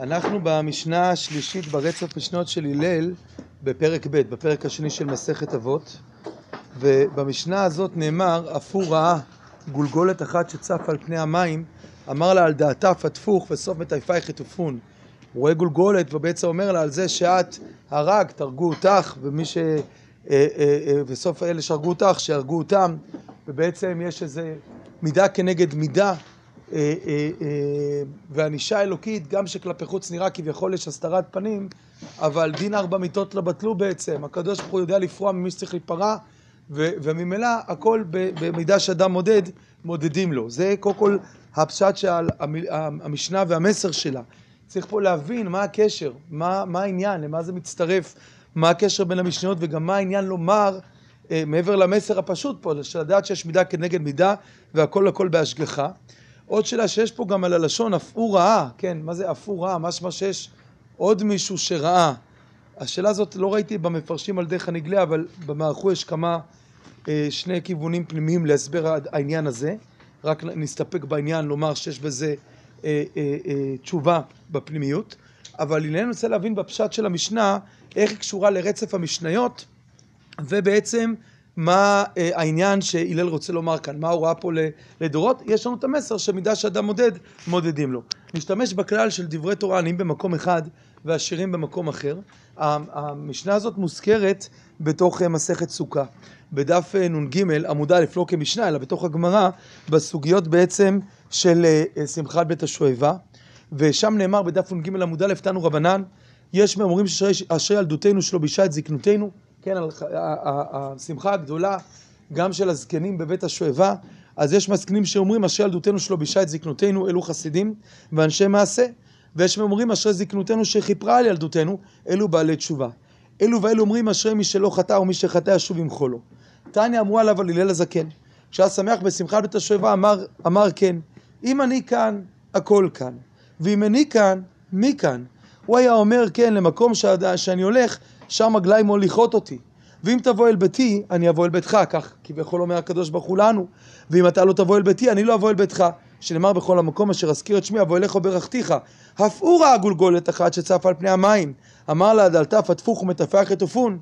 אנחנו במשנה השלישית ברצף משנות של הלל בפרק ב', בפרק השני של מסכת אבות ובמשנה הזאת נאמר, אף הוא ראה גולגולת אחת שצפה על פני המים אמר לה על דעתה פתפוך וסוף מטייפייך יטופון הוא רואה גולגולת ובעצם אומר לה על זה שאת הרג, תהרגו אותך ומי ש... אה, אה, אה, וסוף אלה שהרגו אותך, שיהרגו אותם. ובעצם יש איזה מידה כנגד מידה וענישה אלוקית, גם שכלפי חוץ נראה כביכול יש הסתרת פנים, אבל דין ארבע מיתות לא בטלו בעצם. הקדוש ברוך הוא יודע לפרוע ממי שצריך להיפרע, וממילא הכל במידה שאדם מודד, מודדים לו. זה קודם כל הפשט של המשנה והמסר שלה. צריך פה להבין מה הקשר, מה, מה העניין, למה זה מצטרף, מה הקשר בין המשניות וגם מה העניין לומר מעבר למסר הפשוט פה, של לדעת שיש מידה כנגד מידה והכל הכל בהשגחה. עוד שאלה שיש פה גם על הלשון, אף הוא ראה, כן, מה זה אף הוא ראה? משמע שיש עוד מישהו שראה. השאלה הזאת לא ראיתי במפרשים על דרך הנגלה, אבל במערכו יש כמה, אה, שני כיוונים פנימיים להסבר העניין הזה. רק נסתפק בעניין לומר שיש בזה אה, אה, אה, תשובה בפנימיות. אבל הנה אני רוצה להבין בפשט של המשנה, איך היא קשורה לרצף המשניות, ובעצם מה אה, העניין שהלל רוצה לומר כאן, מה ההוראה פה לדורות, יש לנו את המסר שמידה שאדם מודד, מודדים לו. נשתמש בכלל של דברי תורה עניים במקום אחד ועשירים במקום אחר. המשנה הזאת מוזכרת בתוך אה, מסכת סוכה. בדף אה, נ"ג עמוד א' לא כמשנה אלא בתוך הגמרא בסוגיות בעצם של שמחת בית השואבה ושם נאמר בדף נ"ג עמוד א' תנו רבנן יש מאמרים שאשרי ילדותנו שלא בישה את זקנותנו כן, השמחה הגדולה גם של הזקנים בבית השואבה, אז יש מזקנים שאומרים אשרי ילדותנו שלא בישה את זקנותינו, אלו חסידים ואנשי מעשה, ויש מאומרים אשרי זקנותינו שכיפרה על ילדותנו, אלו בעלי תשובה. אלו ואלו אומרים אשרי מי שלא חטא ומי שחטא ישוב ימחו לו. תניא אמרו עליו על הלל הזקן, כשהיה שמח בשמחת בית השואבה אמר, אמר כן, אם אני כאן, הכל כאן, ואם אני כאן, מי כאן? הוא היה אומר כן למקום שאני הולך שם רגליי מוליכות אותי. ואם תבוא אל ביתי, אני אבוא אל ביתך, כך כביכול אומר הקדוש ברוך הוא לנו. ואם אתה לא תבוא אל ביתי, אני לא אבוא אל ביתך. שנאמר בכל המקום אשר אזכיר את שמי, אבוא אליך וברכתיך. אף הוא ראה גולגולת אחת שצפה על פני המים. אמר לה, דלתה פתפוך ומטפח יטופון.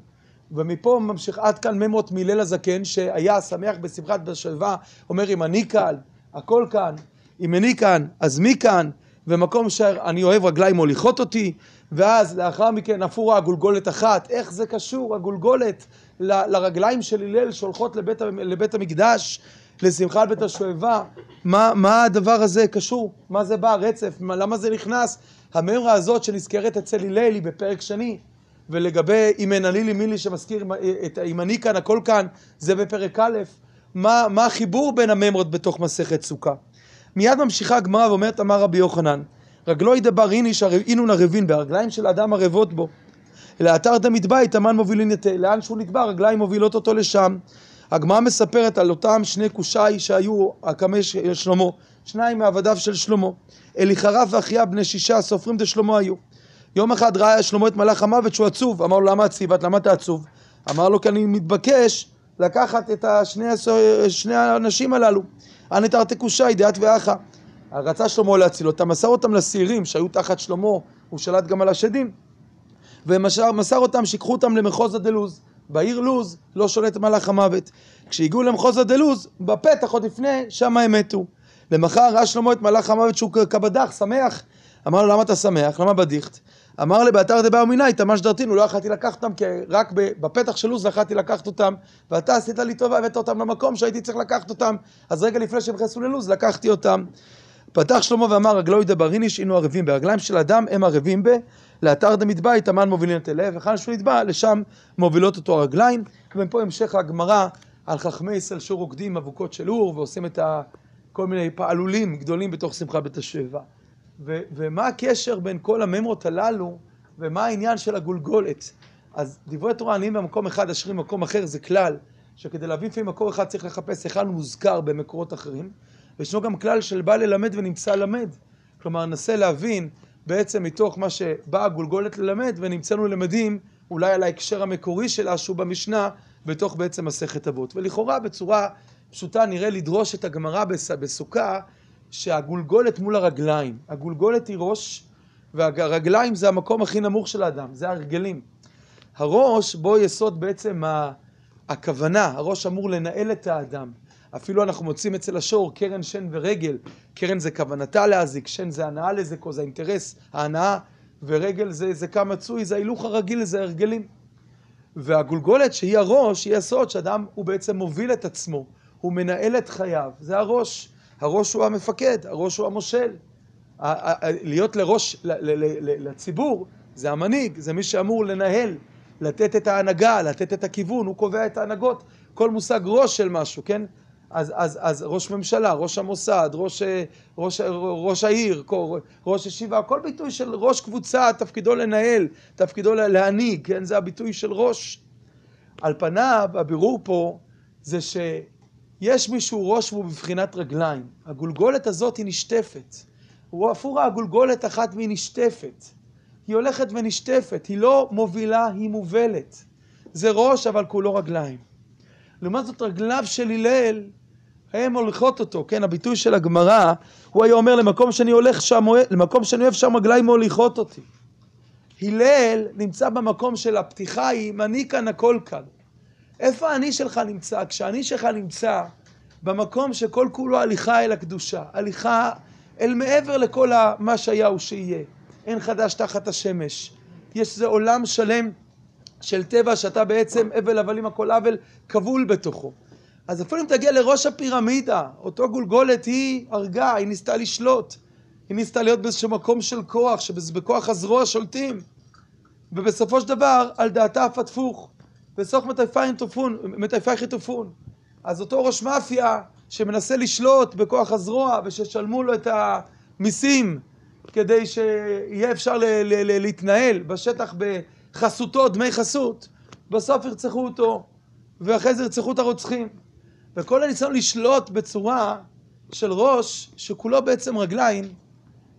ומפה ממשיך עד כאן ממות מהלל הזקן, שהיה שמח בשמחת בשלווה, אומר אם אני כאן, הכל כאן, אם אני כאן, אז מי כאן? ומקום שאני אוהב רגליים מוליכות אותי, ואז לאחר מכן אפורה גולגולת אחת, איך זה קשור הגולגולת ל, לרגליים של הלל שהולכות לבית, לבית המקדש, לשמחת בית השואבה, מה, מה הדבר הזה קשור? מה זה בא, רצף, מה, למה זה נכנס? הממרה הזאת שנזכרת אצל הלל היא בפרק שני, ולגבי אם אין לי מילי שמזכיר את אם אני כאן הכל כאן, זה בפרק א', מה, מה החיבור בין הממרות בתוך מסכת סוכה? מיד ממשיכה הגמרא ואומרת אמר רבי יוחנן רגלו ידבר איניש אינון ערבין ברגליים של האדם ערבות בו לאתר דמית בית המן מובילין את לאן שהוא נדבר רגליים מובילות אותו לשם. הגמרא מספרת על אותם שני קושי שהיו הקמי שלמה שניים מעבדיו של שלמה. אליחרף ואחיה בני שישה סופרים דשלמה היו. יום אחד ראה שלמה את מלאך המוות שהוא עצוב. אמר לו למה עציבת למה אתה עצוב? אמר לו כי אני מתבקש לקחת את השני, שני האנשים הללו אנא תרתי קושי דעת ואחה. רצה שלמה להציל אותם, מסר אותם לשעירים שהיו תחת שלמה, הוא שלט גם על השדים, ומסר אותם שיקחו אותם למחוז הדלוז. בעיר לוז לא שולט מלאך המוות. כשהגיעו למחוז הדלוז, בפתח עוד לפני, שם הם מתו. למחר ראה שלמה את מלאך המוות שהוא כבדח, שמח. אמר לו, למה אתה שמח? למה בדיחת? אמר לי, באתר דבר מיני, תמש דרתינו, לא יכלתי לקחת אותם, כי רק בפתח של לוז יכלתי לקחת אותם, ואתה עשית לי טובה, הבאת אותם למקום שהייתי צריך לקחת אותם, אז רגע לפני שהם נכנסו ללוז, לקחתי אותם. פתח שלמה ואמר, רגלו ידבר איניש, אינו ערבים ברגליים של אדם, הם ערבים ב, לאתר דמטבע, תמן מובילין את אליהם, וכאן שהוא נתבע, לשם מובילות אותו הרגליים. ומפה המשך הגמרא על חכמי ישראל שרוקדים אבוקות של אור, ועושים את כל מיני פעלולים גדולים בתוך שמחה בית השבע. ו- ומה הקשר בין כל הממרות הללו, ומה העניין של הגולגולת. אז דברי תורה עניים במקום אחד, עשירים במקום אחר, זה כלל, שכדי להבין לפעמים מקור אחד צריך לחפש היכן מוזכר במקורות אחרים, וישנו גם כלל של בא ללמד ונמצא למד. כלומר, ננסה להבין בעצם מתוך מה שבאה הגולגולת ללמד, ונמצאנו למדים אולי על ההקשר המקורי שלה, שהוא במשנה, בתוך בעצם מסכת אבות. ולכאורה בצורה פשוטה נראה לדרוש את הגמרא בסוכה שהגולגולת מול הרגליים. הגולגולת היא ראש והרגליים זה המקום הכי נמוך של האדם, זה ההרגלים. הראש, בו יסוד בעצם הכוונה, הראש אמור לנהל את האדם. אפילו אנחנו מוצאים אצל השור קרן שן ורגל, קרן זה כוונתה להזיק, שן זה הנאה לזיקו, זה האינטרס, ההנאה, ורגל זה, זה כמצוי, זה ההילוך הרגיל, זה הרגלים. והגולגולת שהיא הראש, היא הסוד שאדם הוא בעצם מוביל את עצמו, הוא מנהל את חייו, זה הראש. הראש הוא המפקד, הראש הוא המושל. להיות לראש, לציבור, זה המנהיג, זה מי שאמור לנהל, לתת את ההנהגה, לתת את הכיוון, הוא קובע את ההנהגות. כל מושג ראש של משהו, כן? אז, אז, אז ראש ממשלה, ראש המוסד, ראש, ראש, ראש העיר, ראש ישיבה, כל ביטוי של ראש קבוצה, תפקידו לנהל, תפקידו להנהיג, כן? זה הביטוי של ראש. על פניו, הבירור פה זה שיש מישהו ראש והוא בבחינת רגליים. הגולגולת הזאת היא נשטפת. הוא אפורה הגולגולת אחת והיא נשטפת. היא הולכת ונשטפת, היא לא מובילה, היא מובלת. זה ראש אבל כולו רגליים. לעומת זאת רגליו של הלל הן הולכות אותו, כן, הביטוי של הגמרא, הוא היה אומר למקום שאני הולך שם, למקום שאני אוהב שם רגליים מוליכות אותי. הלל נמצא במקום של הפתיחה היא, אני כאן הכל כאן. איפה האני שלך נמצא? כשהאני שלך נמצא במקום שכל כולו הליכה אל הקדושה, הליכה אל מעבר לכל מה שהיה ושיהיה. אין חדש תחת השמש. יש איזה עולם שלם של טבע שאתה בעצם אבל הבלים הכל עוול כבול בתוכו. אז אפילו אם תגיע לראש הפירמידה, אותו גולגולת היא הרגה, היא ניסתה לשלוט. היא ניסתה להיות באיזשהו מקום של כוח, שבכוח הזרוע שולטים. ובסופו של דבר, על דעתה אף התפוך. וסוף מטייפייך יטופון. אז אותו ראש מאפיה שמנסה לשלוט בכוח הזרוע וששלמו לו את המיסים כדי שיהיה אפשר להתנהל בשטח בחסותו, דמי חסות, בסוף ירצחו אותו ואחרי זה ירצחו את הרוצחים. וכל הניסיון לשלוט בצורה של ראש שכולו בעצם רגליים,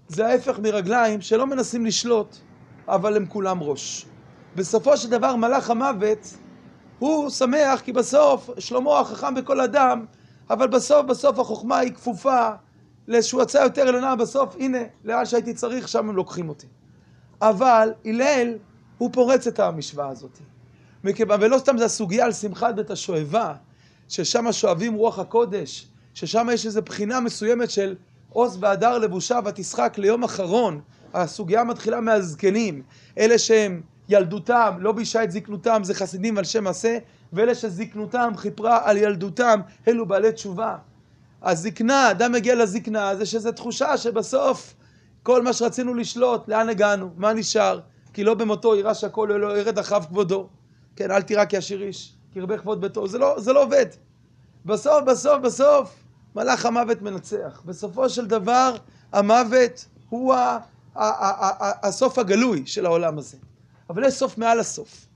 זה ההפך מרגליים שלא מנסים לשלוט, אבל הם כולם ראש. בסופו של דבר מלאך המוות הוא שמח כי בסוף שלמה החכם בכל אדם, אבל בסוף בסוף החוכמה היא כפופה לאיזשהו הצעה יותר עליונה, בסוף הנה, לאן שהייתי צריך, שם הם לוקחים אותי. אבל הלל, הוא פורץ את המשוואה הזאת. ולא סתם זה הסוגיה על שמחת בית השואבה, ששם שואבים רוח הקודש, ששם יש איזו בחינה מסוימת של עוז והדר לבושה ותשחק ליום אחרון. הסוגיה מתחילה מהזקנים, אלה שהם ילדותם, לא בישה את זקנותם, זה חסידים על שם עשה, ואלה שזקנותם חיפרה על ילדותם, אלו בעלי תשובה. הזקנה, אדם מגיע לזקנה, זה שזו תחושה שבסוף כל מה שרצינו לשלוט, לאן הגענו, מה נשאר? כי לא במותו יירש הכל, לא ירד אחריו כבודו. כן, אל תירא כי עשיר איש. כי הרבה כבוד ביתו, זה לא, זה לא עובד. בסוף, בסוף, בסוף, מלאך המוות מנצח. בסופו של דבר, המוות הוא הסוף הגלוי של העולם הזה. אבל יש סוף מעל הסוף.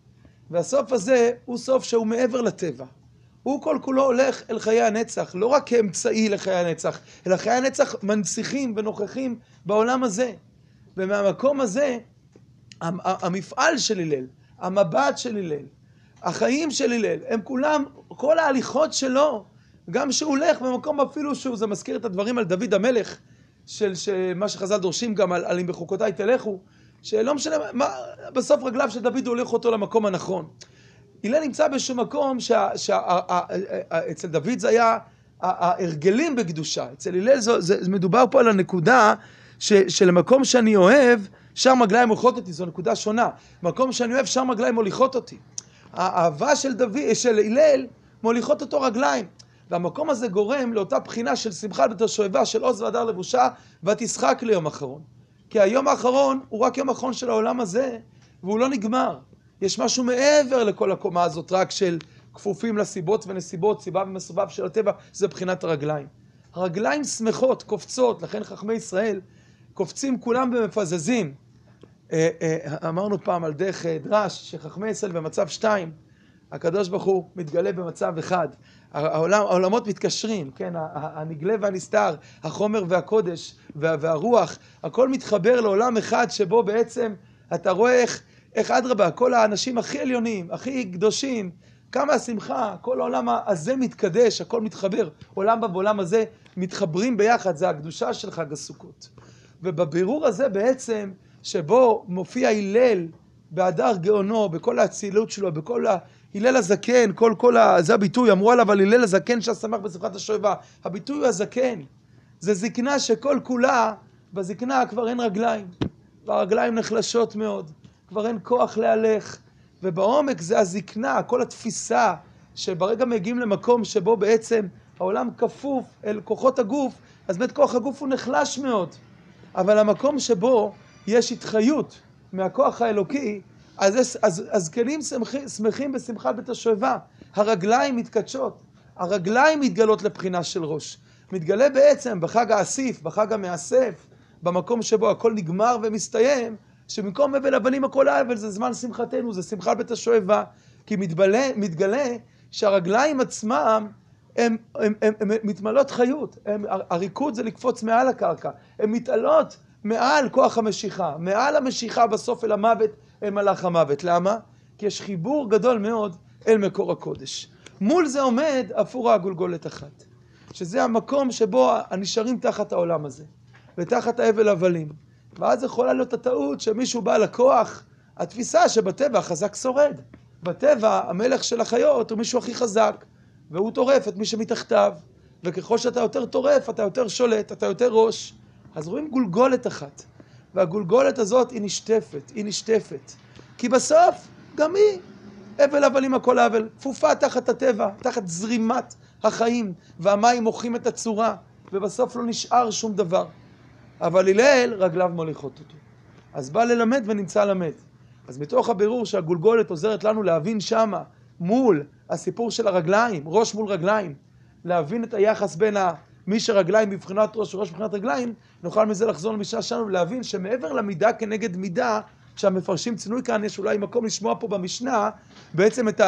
והסוף הזה הוא סוף שהוא מעבר לטבע. הוא כל כולו הולך אל חיי הנצח, לא רק כאמצעי לחיי הנצח, אלא חיי הנצח מנציחים ונוכחים בעולם הזה. ומהמקום הזה, המפעל של הלל, המבט של הלל, החיים של הלל, הם כולם, כל ההליכות שלו, גם שהוא הולך במקום אפילו שהוא, זה מזכיר את הדברים על דוד המלך, של מה שחז"ל דורשים גם על, על אם בחוקותיי תלכו, שלא משנה, מה, בסוף רגליו של דוד הוליך אותו למקום הנכון. הלל נמצא באיזשהו מקום שאצל דוד זה היה ההרגלים בקדושה, אצל הלל זה, זה, מדובר פה על הנקודה ש, של מקום שאני אוהב, שם רגליים הולכות אותי, זו נקודה שונה. מקום שאני אוהב, שם רגליים מוליכות אותי. האהבה של דוד, של הלל, מוליכות אותו רגליים. והמקום הזה גורם לאותה בחינה של שמחה בתושבה של עוז והדר לבושה, ותשחק ליום אחרון. כי היום האחרון הוא רק יום אחרון של העולם הזה, והוא לא נגמר. יש משהו מעבר לכל הקומה הזאת, רק של כפופים לסיבות ונסיבות, סיבה ומסובב של הטבע, זה בחינת הרגליים. הרגליים שמחות, קופצות, לכן חכמי ישראל קופצים כולם ומפזזים. אה, אה, אמרנו פעם על דרך אה, דרש, שחכמי ישראל במצב שתיים, הקדוש ברוך הוא מתגלה במצב אחד. העולם, העולמות מתקשרים, כן, הנגלה והנסתר, החומר והקודש והרוח, הכל מתחבר לעולם אחד שבו בעצם אתה רואה איך, איך אדרבה, כל האנשים הכי עליונים, הכי קדושים, כמה השמחה, כל העולם הזה מתקדש, הכל מתחבר. עולם בה ועולם הזה מתחברים ביחד, זה הקדושה של חג הסוכות. ובבירור הזה בעצם שבו מופיע הלל בהדר גאונו, בכל האצילות שלו, בכל. הלל הזקן, כל, כל ה... זה הביטוי, אמרו עליו על הלל הזקן שהשמח בשמחת השואבה. הביטוי הוא הזקן. זה זקנה שכל כולה, בזקנה כבר אין רגליים. והרגליים נחלשות מאוד, כבר אין כוח להלך. ובעומק זה הזקנה, כל התפיסה, שברגע מגיעים למקום שבו בעצם העולם כפוף אל כוחות הגוף, אז באמת כוח הגוף הוא נחלש מאוד. אבל המקום שבו יש התחיות מהכוח האלוקי, אז הזקנים שמחים בשמחת בית השואבה. הרגליים מתקדשות, הרגליים מתגלות לבחינה של ראש. מתגלה בעצם בחג האסיף, בחג המאסף, במקום שבו הכל נגמר ומסתיים, שבמקום אבל הבנים הכל אבל זה זמן שמחתנו, זה שמחת בית השואבה, כי מתבלה, מתגלה שהרגליים עצמם הן מתמלאות חיות, הם, הריקוד זה לקפוץ מעל הקרקע, הן מתעלות מעל כוח המשיכה, מעל המשיכה בסוף אל המוות, אל מלאך המוות. למה? כי יש חיבור גדול מאוד אל מקור הקודש. מול זה עומד אפורה הגולגולת אחת, שזה המקום שבו הנשארים תחת העולם הזה, ותחת האבל הבלים. ואז יכולה להיות הטעות שמישהו בא לכוח, התפיסה שבטבע החזק שורד. בטבע המלך של החיות הוא מישהו הכי חזק, והוא טורף את מי שמתחתיו, וככל שאתה יותר טורף אתה יותר שולט, אתה יותר ראש. אז רואים גולגולת אחת, והגולגולת הזאת היא נשטפת, היא נשטפת. כי בסוף גם היא הבל הבלים הכל הבל, כפופה תחת הטבע, תחת זרימת החיים, והמים מוחים את הצורה, ובסוף לא נשאר שום דבר. אבל הלל רגליו מוליכות אותו. אז בא ללמד ונמצא למד. אז מתוך הבירור שהגולגולת עוזרת לנו להבין שמה, מול הסיפור של הרגליים, ראש מול רגליים, להבין את היחס בין מי שרגליים מבחינת ראש וראש מבחינת רגליים, נוכל מזה לחזור למשנה שלנו ולהבין שמעבר למידה כנגד מידה, שהמפרשים צינוי כאן, יש אולי מקום לשמוע פה במשנה, בעצם את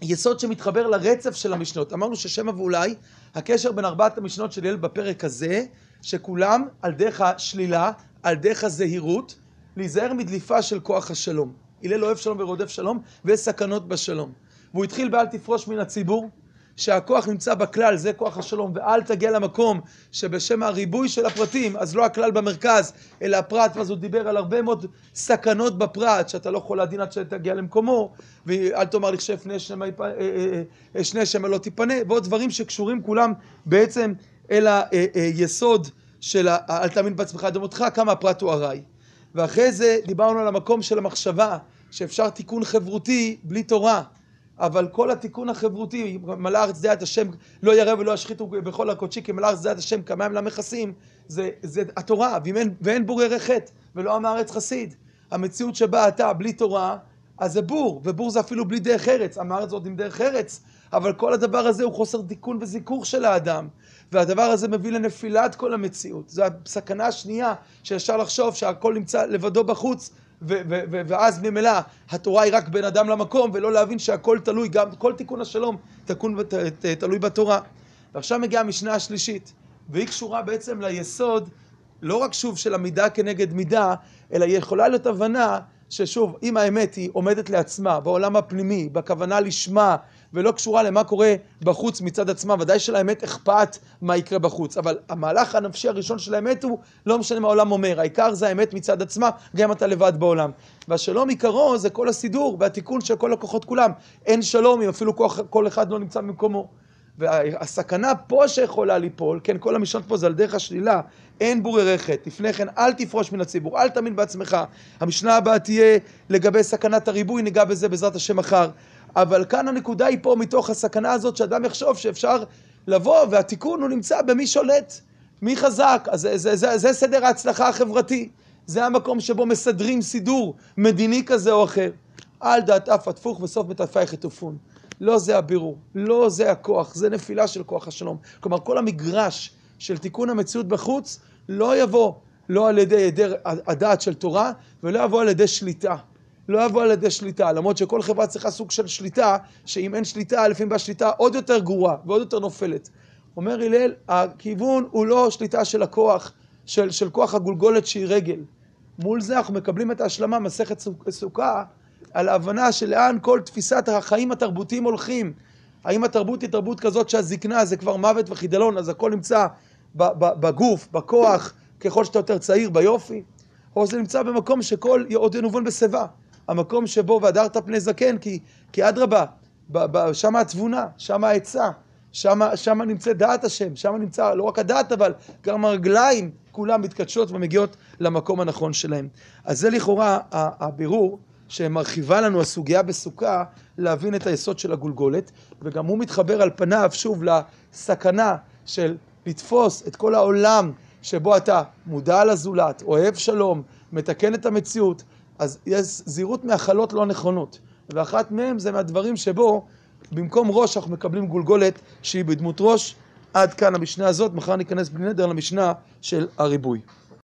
היסוד שמתחבר לרצף של המשנות. אמרנו ששמא ואולי, הקשר בין ארבעת המשנות של ילד בפרק הזה, שכולם על דרך השלילה, על דרך הזהירות, להיזהר מדליפה של כוח השלום. הלל אוהב שלום ורודף שלום, ויש סכנות בשלום. והוא התחיל באל תפרוש מן הציבור, שהכוח נמצא בכלל, זה כוח השלום, ואל תגיע למקום שבשם הריבוי של הפרטים, אז לא הכלל במרכז, אלא הפרט, ואז הוא דיבר על הרבה מאוד סכנות בפרט, שאתה לא יכול להדין עד שתגיע למקומו, ואל תאמר לכשף שני אה, אה, אה, שמא לא תיפנה, ועוד דברים שקשורים כולם בעצם אל היסוד של אל תאמין בעצמך עד אמותך, כמה הפרט הוא ארעי. ואחרי זה דיברנו על המקום של המחשבה, שאפשר תיקון חברותי בלי תורה. אבל כל התיקון החברותי, מלא ארץ דעת השם, לא ירא ולא ישחיתו בכל הקודשי, כי מלא ארץ דעת השם כמים למכסים, זה, זה התורה, ואין, ואין בור ירא חטא, ולא עם הארץ חסיד. המציאות שבה אתה בלי תורה, אז זה בור, ובור זה אפילו בלי דרך ארץ, עם הארץ עוד עם דרך ארץ, אבל כל הדבר הזה הוא חוסר תיקון וזיכוך של האדם. והדבר הזה מביא לנפילת כל המציאות. זו הסכנה השנייה שאפשר לחשוב שהכל נמצא לבדו בחוץ, ואז ממילא התורה היא רק בין אדם למקום, ולא להבין שהכל תלוי, גם כל תיקון השלום תקון, תלוי בתורה. ועכשיו מגיעה המשנה השלישית, והיא קשורה בעצם ליסוד, לא רק שוב של המידה כנגד מידה, אלא יכולה להיות הבנה ששוב, אם האמת היא עומדת לעצמה, בעולם הפנימי, בכוונה לשמה, ולא קשורה למה קורה בחוץ מצד עצמה, ודאי שלאמת אכפת מה יקרה בחוץ, אבל המהלך הנפשי הראשון של האמת הוא, לא משנה מה העולם אומר, העיקר זה האמת מצד עצמה, גם אם אתה לבד בעולם. והשלום עיקרו זה כל הסידור והתיקון של כל הכוחות כולם. אין שלום אם אפילו כוח, כל אחד לא נמצא במקומו. והסכנה פה שיכולה ליפול, כן, כל המשנות פה זה על דרך השלילה, אין בורי רכת, לפני כן אל תפרוש מן הציבור, אל תאמין בעצמך. המשנה הבאה תהיה לגבי סכנת הריבוי, ניגע בזה בעזרת השם מחר. אבל כאן הנקודה היא פה מתוך הסכנה הזאת שאדם יחשוב שאפשר לבוא והתיקון הוא נמצא במי שולט, מי חזק, אז זה, זה, זה, זה סדר ההצלחה החברתי, זה המקום שבו מסדרים סידור מדיני כזה או אחר. על דעת אף התפוך וסוף מטרפייך יטופון. לא זה הבירור, לא זה הכוח, זה נפילה של כוח השלום. כלומר, כל המגרש של תיקון המציאות בחוץ לא יבוא לא על ידי הדעת של תורה ולא יבוא על ידי שליטה. לא יבוא על ידי שליטה, למרות שכל חברה צריכה סוג של שליטה, שאם אין שליטה, לפעמים בשליטה עוד יותר גרועה ועוד יותר נופלת. אומר הלל, הכיוון הוא לא שליטה של הכוח, של, של כוח הגולגולת שהיא רגל. מול זה אנחנו מקבלים את ההשלמה, מסכת סוכה, על ההבנה שלאן כל תפיסת החיים התרבותיים הולכים. האם התרבות היא תרבות כזאת שהזקנה זה כבר מוות וחידלון, אז הכל נמצא בגוף, בכוח, ככל שאתה יותר צעיר, ביופי? או זה נמצא במקום שכל עוד ינובון בשיבה. המקום שבו והדרת פני זקן, כי, כי אדרבה, שם התבונה, שם העצה, שם נמצאת דעת השם, שם נמצא לא רק הדעת אבל גם הרגליים כולם מתקדשות ומגיעות למקום הנכון שלהם. אז זה לכאורה הבירור שמרחיבה לנו הסוגיה בסוכה להבין את היסוד של הגולגולת וגם הוא מתחבר על פניו שוב לסכנה של לתפוס את כל העולם שבו אתה מודע לזולת, אוהב שלום, מתקן את המציאות, אז יש זהירות מהכלות לא נכונות. ואחת מהם זה מהדברים שבו במקום ראש אנחנו מקבלים גולגולת שהיא בדמות ראש עד כאן המשנה הזאת, מחר ניכנס בלי נדר למשנה של הריבוי